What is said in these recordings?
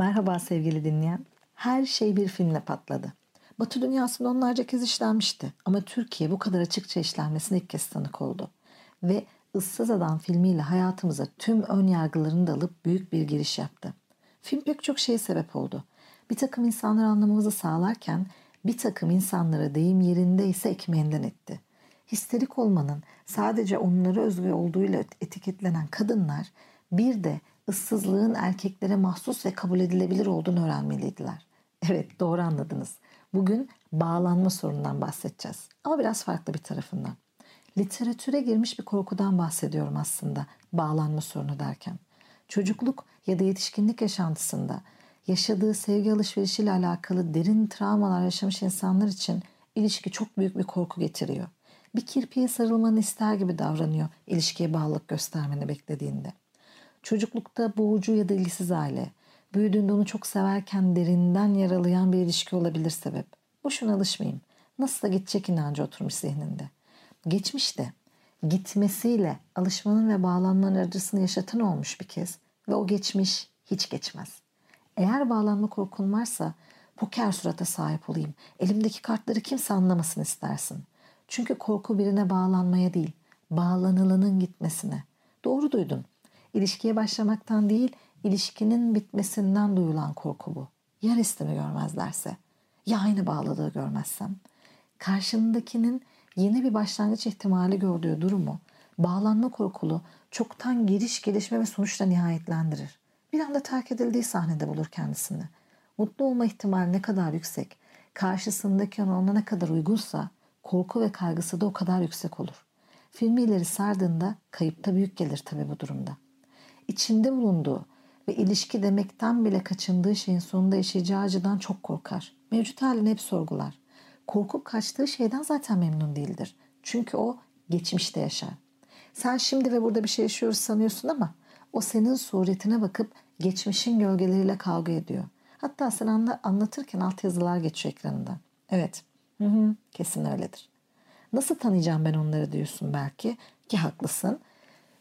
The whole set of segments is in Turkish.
Merhaba sevgili dinleyen. Her şey bir filmle patladı. Batı dünyasında onlarca kez işlenmişti ama Türkiye bu kadar açıkça işlenmesine ilk kez tanık oldu. Ve Issız Adam filmiyle hayatımıza tüm ön yargılarını da alıp büyük bir giriş yaptı. Film pek çok şeye sebep oldu. Bir takım insanları anlamamızı sağlarken bir takım insanlara deyim yerinde ise ekmeğinden etti. Histerik olmanın sadece onlara özgü olduğuyla etiketlenen kadınlar bir de ıssızlığın erkeklere mahsus ve kabul edilebilir olduğunu öğrenmeliydiler. Evet doğru anladınız. Bugün bağlanma sorunundan bahsedeceğiz. Ama biraz farklı bir tarafından. Literatüre girmiş bir korkudan bahsediyorum aslında bağlanma sorunu derken. Çocukluk ya da yetişkinlik yaşantısında yaşadığı sevgi alışverişiyle alakalı derin travmalar yaşamış insanlar için ilişki çok büyük bir korku getiriyor. Bir kirpiye sarılmanı ister gibi davranıyor ilişkiye bağlılık göstermeni beklediğinde. Çocuklukta boğucu ya da ilgisiz aile, büyüdüğünde onu çok severken derinden yaralayan bir ilişki olabilir sebep. Boşuna alışmayayım. Nasıl da gidecek inancı oturmuş zihninde. Geçmişte gitmesiyle alışmanın ve bağlanmanın acısını yaşatan olmuş bir kez ve o geçmiş hiç geçmez. Eğer bağlanma korkun varsa poker surata sahip olayım. Elimdeki kartları kimse anlamasın istersin. Çünkü korku birine bağlanmaya değil, bağlanılanın gitmesine. Doğru duydun. İlişkiye başlamaktan değil, ilişkinin bitmesinden duyulan korku bu. Ya restimi görmezlerse? Ya aynı bağlılığı görmezsem? Karşındakinin yeni bir başlangıç ihtimali gördüğü durumu bağlanma korkulu çoktan giriş, gelişme ve sonuçla nihayetlendirir. Bir anda terk edildiği sahnede bulur kendisini. Mutlu olma ihtimali ne kadar yüksek, karşısındaki ona ne kadar uygunsa korku ve kaygısı da o kadar yüksek olur. Filmi ileri sardığında kayıp da büyük gelir tabii bu durumda. İçinde bulunduğu ve ilişki demekten bile kaçındığı şeyin sonunda yaşayacağı acıdan çok korkar. Mevcut halini hep sorgular. Korkup kaçtığı şeyden zaten memnun değildir. Çünkü o geçmişte yaşar. Sen şimdi ve burada bir şey yaşıyoruz sanıyorsun ama o senin suretine bakıp geçmişin gölgeleriyle kavga ediyor. Hatta sen anla, anlatırken altyazılar geçiyor ekranında. Evet, hı hı, kesin öyledir. Nasıl tanıyacağım ben onları diyorsun belki ki haklısın.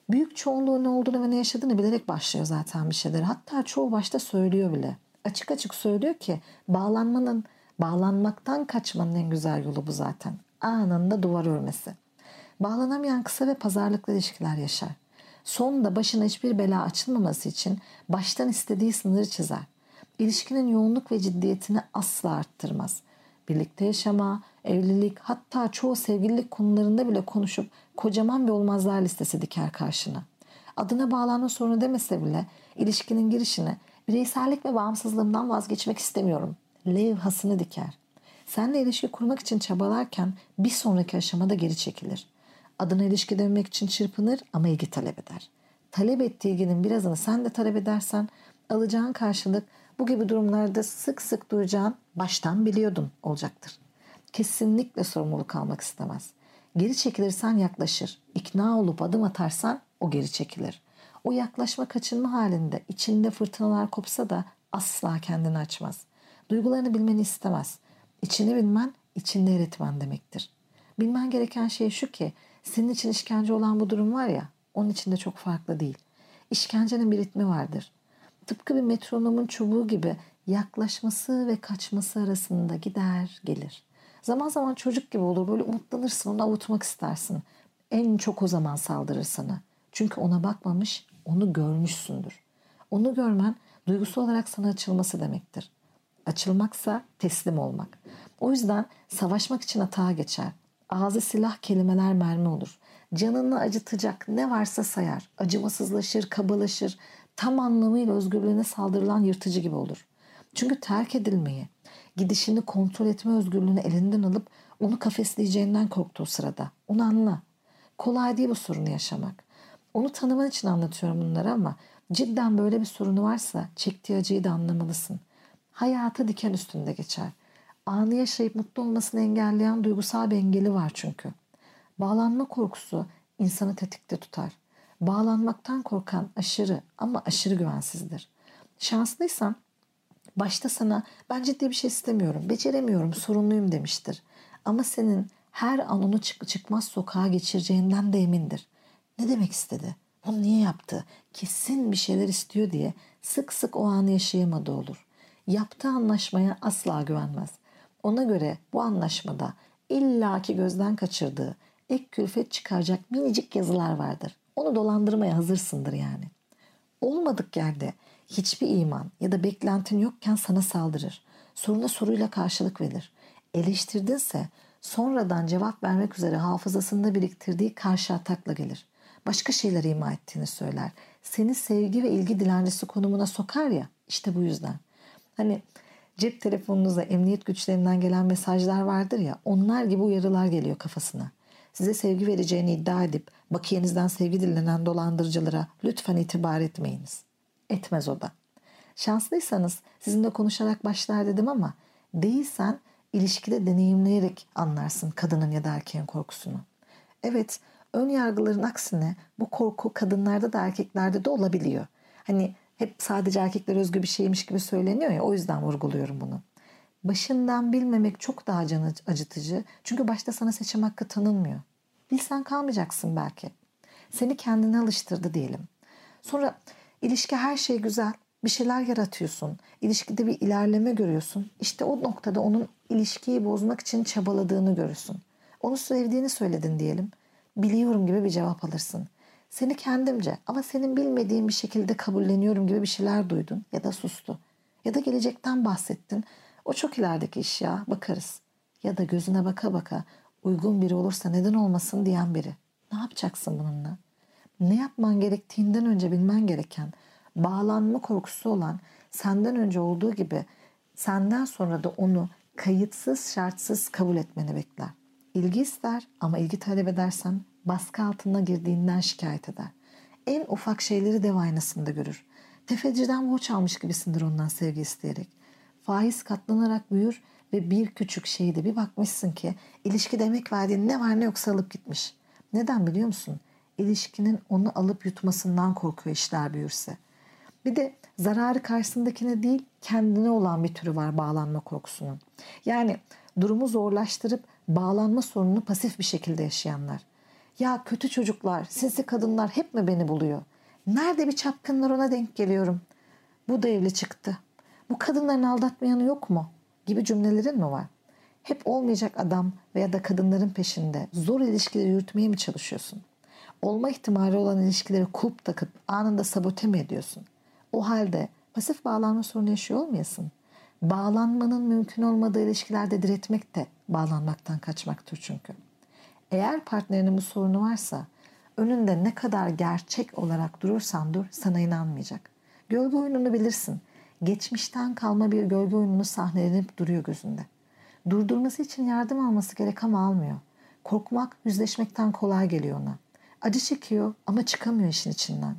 Büyük çoğunluğu ne olduğunu ve ne yaşadığını bilerek başlıyor zaten bir şeyler. Hatta çoğu başta söylüyor bile. Açık açık söylüyor ki bağlanmanın, bağlanmaktan kaçmanın en güzel yolu bu zaten. Anında duvar örmesi. Bağlanamayan kısa ve pazarlıklı ilişkiler yaşar. Sonunda başına hiçbir bela açılmaması için baştan istediği sınırı çizer. İlişkinin yoğunluk ve ciddiyetini asla arttırmaz. Birlikte yaşama, evlilik hatta çoğu sevgililik konularında bile konuşup kocaman bir olmazlar listesi diker karşına. Adına bağlanma sorunu demese bile ilişkinin girişine bireysellik ve bağımsızlığımdan vazgeçmek istemiyorum. Levhasını diker. Seninle ilişki kurmak için çabalarken bir sonraki aşamada geri çekilir. Adına ilişki dönmek için çırpınır ama ilgi talep eder. Talep ettiği ilginin birazını sen de talep edersen alacağın karşılık bu gibi durumlarda sık sık duyacağın baştan biliyordun olacaktır. Kesinlikle sorumluluk almak istemez. Geri çekilirsen yaklaşır. İkna olup adım atarsan o geri çekilir. O yaklaşma kaçınma halinde içinde fırtınalar kopsa da asla kendini açmaz. Duygularını bilmeni istemez. İçini bilmen, içinde eritmen demektir. Bilmen gereken şey şu ki senin için işkence olan bu durum var ya onun içinde çok farklı değil. İşkencenin bir ritmi vardır. Tıpkı bir metronomun çubuğu gibi yaklaşması ve kaçması arasında gider gelir. Zaman zaman çocuk gibi olur böyle umutlanırsın onu avutmak istersin. En çok o zaman saldırır sana. Çünkü ona bakmamış onu görmüşsündür. Onu görmen duygusu olarak sana açılması demektir. Açılmaksa teslim olmak. O yüzden savaşmak için atağa geçer. Ağzı silah kelimeler mermi olur. Canını acıtacak ne varsa sayar. Acımasızlaşır, kabalaşır. Tam anlamıyla özgürlüğüne saldırılan yırtıcı gibi olur. Çünkü terk edilmeyi, gidişini kontrol etme özgürlüğünü elinden alıp onu kafesleyeceğinden korktuğu sırada. Onu anla. Kolay değil bu sorunu yaşamak. Onu tanıman için anlatıyorum bunları ama cidden böyle bir sorunu varsa çektiği acıyı da anlamalısın. Hayatı diken üstünde geçer. Anı yaşayıp mutlu olmasını engelleyen duygusal bir engeli var çünkü. Bağlanma korkusu insanı tetikte tutar. Bağlanmaktan korkan aşırı ama aşırı güvensizdir. Şanslıysan başta sana ben ciddi bir şey istemiyorum, beceremiyorum, sorunluyum demiştir. Ama senin her an onu çık çıkmaz sokağa geçireceğinden de emindir. Ne demek istedi? Onu niye yaptı? Kesin bir şeyler istiyor diye sık sık o anı yaşayamadı olur. Yaptığı anlaşmaya asla güvenmez. Ona göre bu anlaşmada illaki gözden kaçırdığı, ek külfet çıkaracak minicik yazılar vardır. Onu dolandırmaya hazırsındır yani. Olmadık yerde hiçbir iman ya da beklentin yokken sana saldırır. Soruna soruyla karşılık verir. Eleştirdinse sonradan cevap vermek üzere hafızasında biriktirdiği karşı atakla gelir. Başka şeyler ima ettiğini söyler. Seni sevgi ve ilgi dilencisi konumuna sokar ya işte bu yüzden. Hani cep telefonunuza emniyet güçlerinden gelen mesajlar vardır ya onlar gibi uyarılar geliyor kafasına. Size sevgi vereceğini iddia edip bakiyenizden sevgi dilenen dolandırıcılara lütfen itibar etmeyiniz. Etmez o da. Şanslıysanız sizinle konuşarak başlar dedim ama değilsen ilişkide deneyimleyerek anlarsın kadının ya da erkeğin korkusunu. Evet, ön yargıların aksine bu korku kadınlarda da erkeklerde de olabiliyor. Hani hep sadece erkekler özgü bir şeymiş gibi söyleniyor ya o yüzden vurguluyorum bunu. Başından bilmemek çok daha can acıtıcı. Çünkü başta sana seçim hakkı tanınmıyor. Bilsen kalmayacaksın belki. Seni kendine alıştırdı diyelim. Sonra ilişki her şey güzel. Bir şeyler yaratıyorsun. İlişkide bir ilerleme görüyorsun. İşte o noktada onun ilişkiyi bozmak için çabaladığını görürsün. Onu sevdiğini söyledin diyelim. Biliyorum gibi bir cevap alırsın. Seni kendimce ama senin bilmediğin bir şekilde kabulleniyorum gibi bir şeyler duydun ya da sustu. Ya da gelecekten bahsettin. O çok ilerideki iş ya bakarız. Ya da gözüne baka baka uygun biri olursa neden olmasın diyen biri. Ne yapacaksın bununla? Ne yapman gerektiğinden önce bilmen gereken, bağlanma korkusu olan, senden önce olduğu gibi senden sonra da onu kayıtsız şartsız kabul etmeni bekler. İlgi ister ama ilgi talep edersen baskı altına girdiğinden şikayet eder. En ufak şeyleri dev aynasında görür. Tefeciden borç almış gibisindir ondan sevgi isteyerek. Faiz katlanarak büyür ve bir küçük şeyde bir bakmışsın ki ilişki demek verdiğin ne var ne yoksa alıp gitmiş. Neden biliyor musun? İlişkinin onu alıp yutmasından korkuyor işler büyürse. Bir de zararı karşısındakine değil kendine olan bir türü var bağlanma korkusunun. Yani durumu zorlaştırıp bağlanma sorununu pasif bir şekilde yaşayanlar. Ya kötü çocuklar, sinsi kadınlar hep mi beni buluyor? Nerede bir çapkınlar ona denk geliyorum. Bu da evli çıktı. Bu kadınların aldatmayanı yok mu? Gibi cümlelerin mi var? Hep olmayacak adam veya da kadınların peşinde zor ilişkileri yürütmeye mi çalışıyorsun? Olma ihtimali olan ilişkileri kulp takıp anında sabote mi ediyorsun? O halde pasif bağlanma sorunu yaşıyor olmayasın. Bağlanmanın mümkün olmadığı ilişkilerde diretmek de bağlanmaktan kaçmaktır çünkü. Eğer partnerinin bu sorunu varsa önünde ne kadar gerçek olarak durursan dur sana inanmayacak. Gölge oyununu bilirsin. Geçmişten kalma bir gölge oyununu sahnelenip duruyor gözünde. Durdurması için yardım alması gerek ama almıyor. Korkmak yüzleşmekten kolay geliyor ona. Acı çekiyor ama çıkamıyor işin içinden.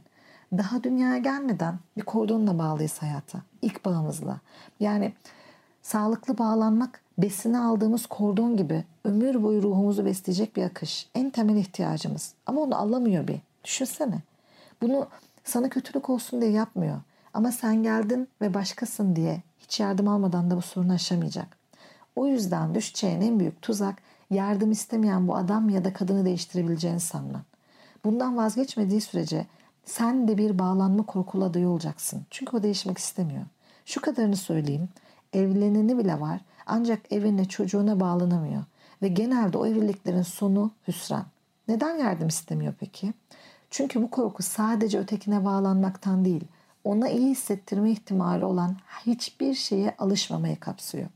Daha dünyaya gelmeden bir kordonla bağlıyız hayata. İlk bağımızla. Yani sağlıklı bağlanmak besini aldığımız kordon gibi ömür boyu ruhumuzu besleyecek bir akış. En temel ihtiyacımız. Ama onu alamıyor bir. Düşünsene. Bunu sana kötülük olsun diye yapmıyor. Ama sen geldin ve başkasın diye hiç yardım almadan da bu sorunu aşamayacak. O yüzden düşeceğin en büyük tuzak yardım istemeyen bu adam ya da kadını değiştirebileceğini sanman. Bundan vazgeçmediği sürece sen de bir bağlanma korkulu adayı olacaksın. Çünkü o değişmek istemiyor. Şu kadarını söyleyeyim. Evleneni bile var ancak evine çocuğuna bağlanamıyor. Ve genelde o evliliklerin sonu hüsran. Neden yardım istemiyor peki? Çünkü bu korku sadece ötekine bağlanmaktan değil, ona iyi hissettirme ihtimali olan hiçbir şeye alışmamayı kapsıyor.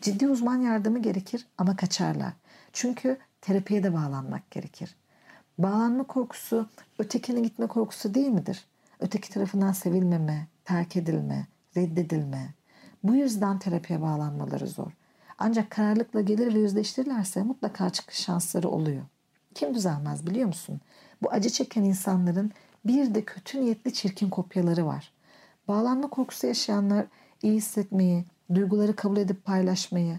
Ciddi uzman yardımı gerekir ama kaçarlar. Çünkü terapiye de bağlanmak gerekir. Bağlanma korkusu ötekine gitme korkusu değil midir? Öteki tarafından sevilmeme, terk edilme, reddedilme. Bu yüzden terapiye bağlanmaları zor. Ancak kararlılıkla gelir ve yüzleştirirlerse mutlaka çıkış şansları oluyor. Kim düzelmez biliyor musun? Bu acı çeken insanların bir de kötü niyetli çirkin kopyaları var. Bağlanma korkusu yaşayanlar iyi hissetmeyi, duyguları kabul edip paylaşmayı,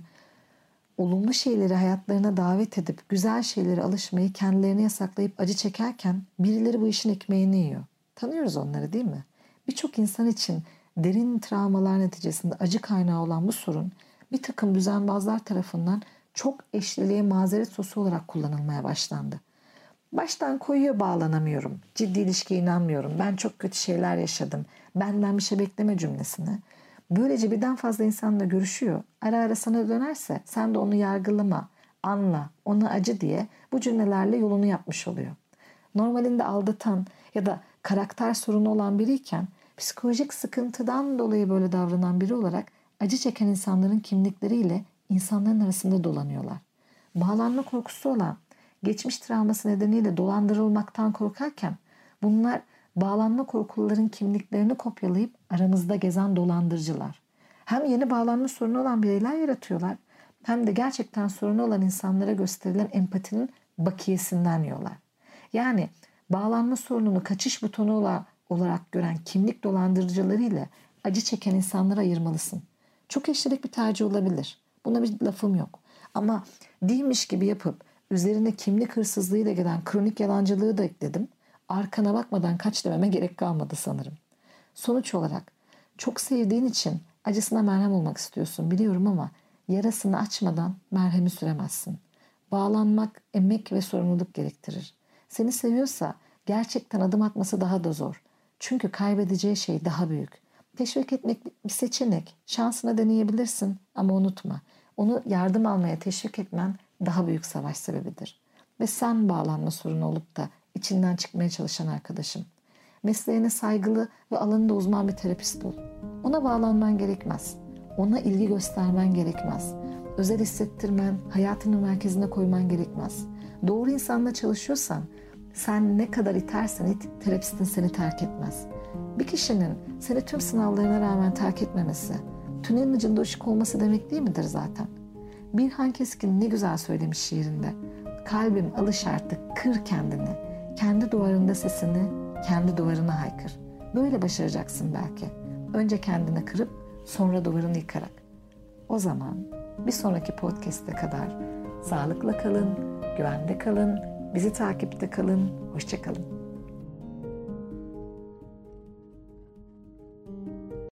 olumlu şeyleri hayatlarına davet edip güzel şeylere alışmayı kendilerine yasaklayıp acı çekerken birileri bu işin ekmeğini yiyor. Tanıyoruz onları değil mi? Birçok insan için derin travmalar neticesinde acı kaynağı olan bu sorun bir takım düzenbazlar tarafından çok eşliliğe mazeret sosu olarak kullanılmaya başlandı. Baştan koyuyor bağlanamıyorum. Ciddi ilişkiye inanmıyorum. Ben çok kötü şeyler yaşadım. Benden bir şey bekleme cümlesini. Böylece birden fazla insanla görüşüyor. Ara ara sana dönerse sen de onu yargılama, anla, ona acı diye bu cümlelerle yolunu yapmış oluyor. Normalinde aldatan ya da karakter sorunu olan biriyken psikolojik sıkıntıdan dolayı böyle davranan biri olarak acı çeken insanların kimlikleriyle insanların arasında dolanıyorlar. Bağlanma korkusu olan, geçmiş travması nedeniyle dolandırılmaktan korkarken bunlar bağlanma korkuların kimliklerini kopyalayıp aramızda gezen dolandırıcılar. Hem yeni bağlanma sorunu olan bireyler yaratıyorlar hem de gerçekten sorunu olan insanlara gösterilen empatinin bakiyesinden yiyorlar. Yani bağlanma sorununu kaçış butonu olarak gören kimlik dolandırıcıları ile acı çeken insanları ayırmalısın. Çok eşlilik bir tercih olabilir. Buna bir lafım yok. Ama değilmiş gibi yapıp üzerine kimlik hırsızlığıyla gelen kronik yalancılığı da ekledim. Arkana bakmadan kaç dememe gerek kalmadı sanırım. Sonuç olarak çok sevdiğin için acısına merhem olmak istiyorsun biliyorum ama yarasını açmadan merhemi süremezsin. Bağlanmak emek ve sorumluluk gerektirir. Seni seviyorsa gerçekten adım atması daha da zor. Çünkü kaybedeceği şey daha büyük. Teşvik etmek bir seçenek. Şansına deneyebilirsin ama unutma. Onu yardım almaya teşvik etmen daha büyük savaş sebebidir. Ve sen bağlanma sorunu olup da içinden çıkmaya çalışan arkadaşım. Mesleğine saygılı ve alanında uzman bir terapist ol. Ona bağlanman gerekmez. Ona ilgi göstermen gerekmez. Özel hissettirmen, hayatının merkezine koyman gerekmez. Doğru insanla çalışıyorsan sen ne kadar itersen it, terapistin seni terk etmez. Bir kişinin seni tüm sınavlarına rağmen terk etmemesi, tünelin ucunda ışık olması demek değil midir zaten? Birhan Keskin ne güzel söylemiş şiirinde. Kalbim alış artık, kır kendini. Kendi duvarında sesini, kendi duvarına haykır. Böyle başaracaksın belki. Önce kendini kırıp sonra duvarını yıkarak. O zaman bir sonraki podcast'e kadar sağlıkla kalın, güvende kalın, bizi takipte kalın, hoşçakalın.